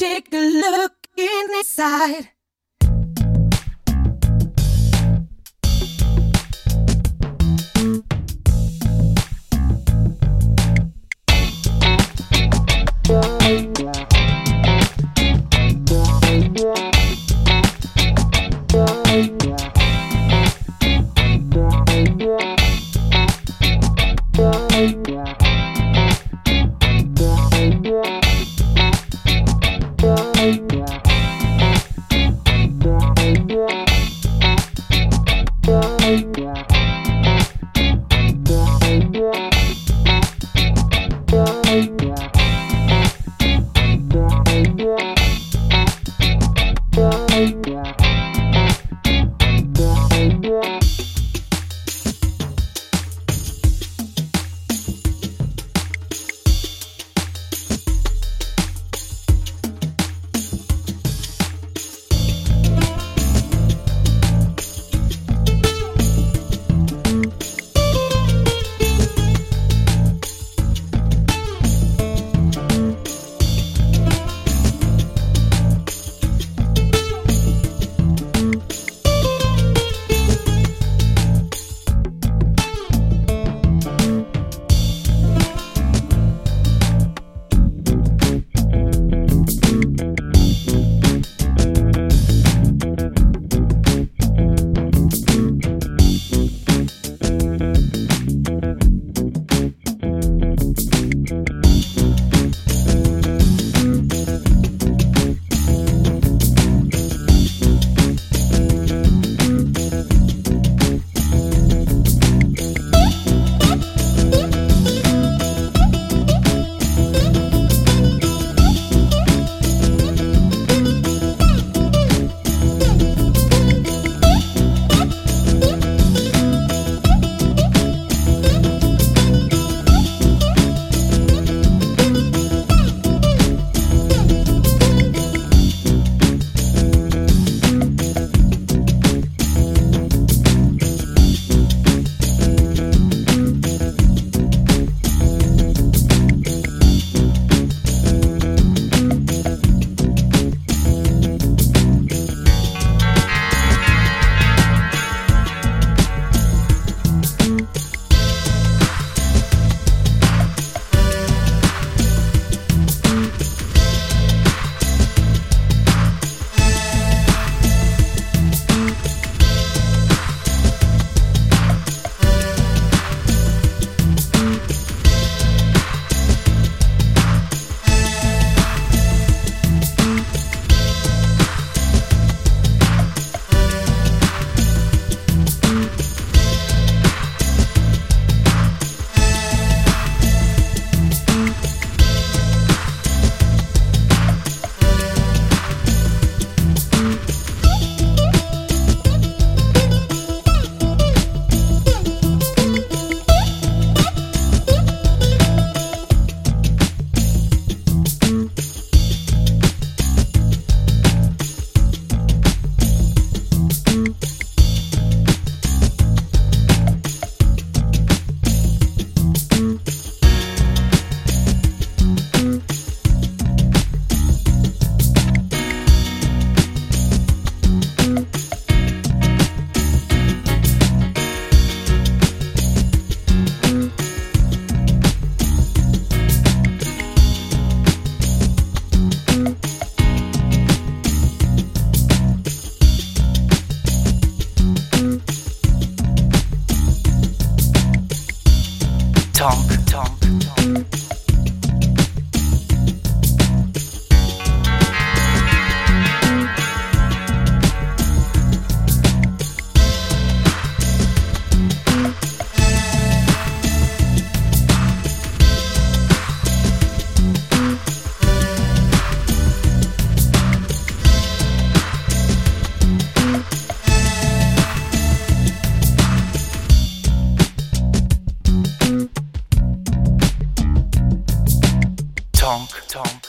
Take a look inside. www.thebeatmaker.com. Tonk. Tonk.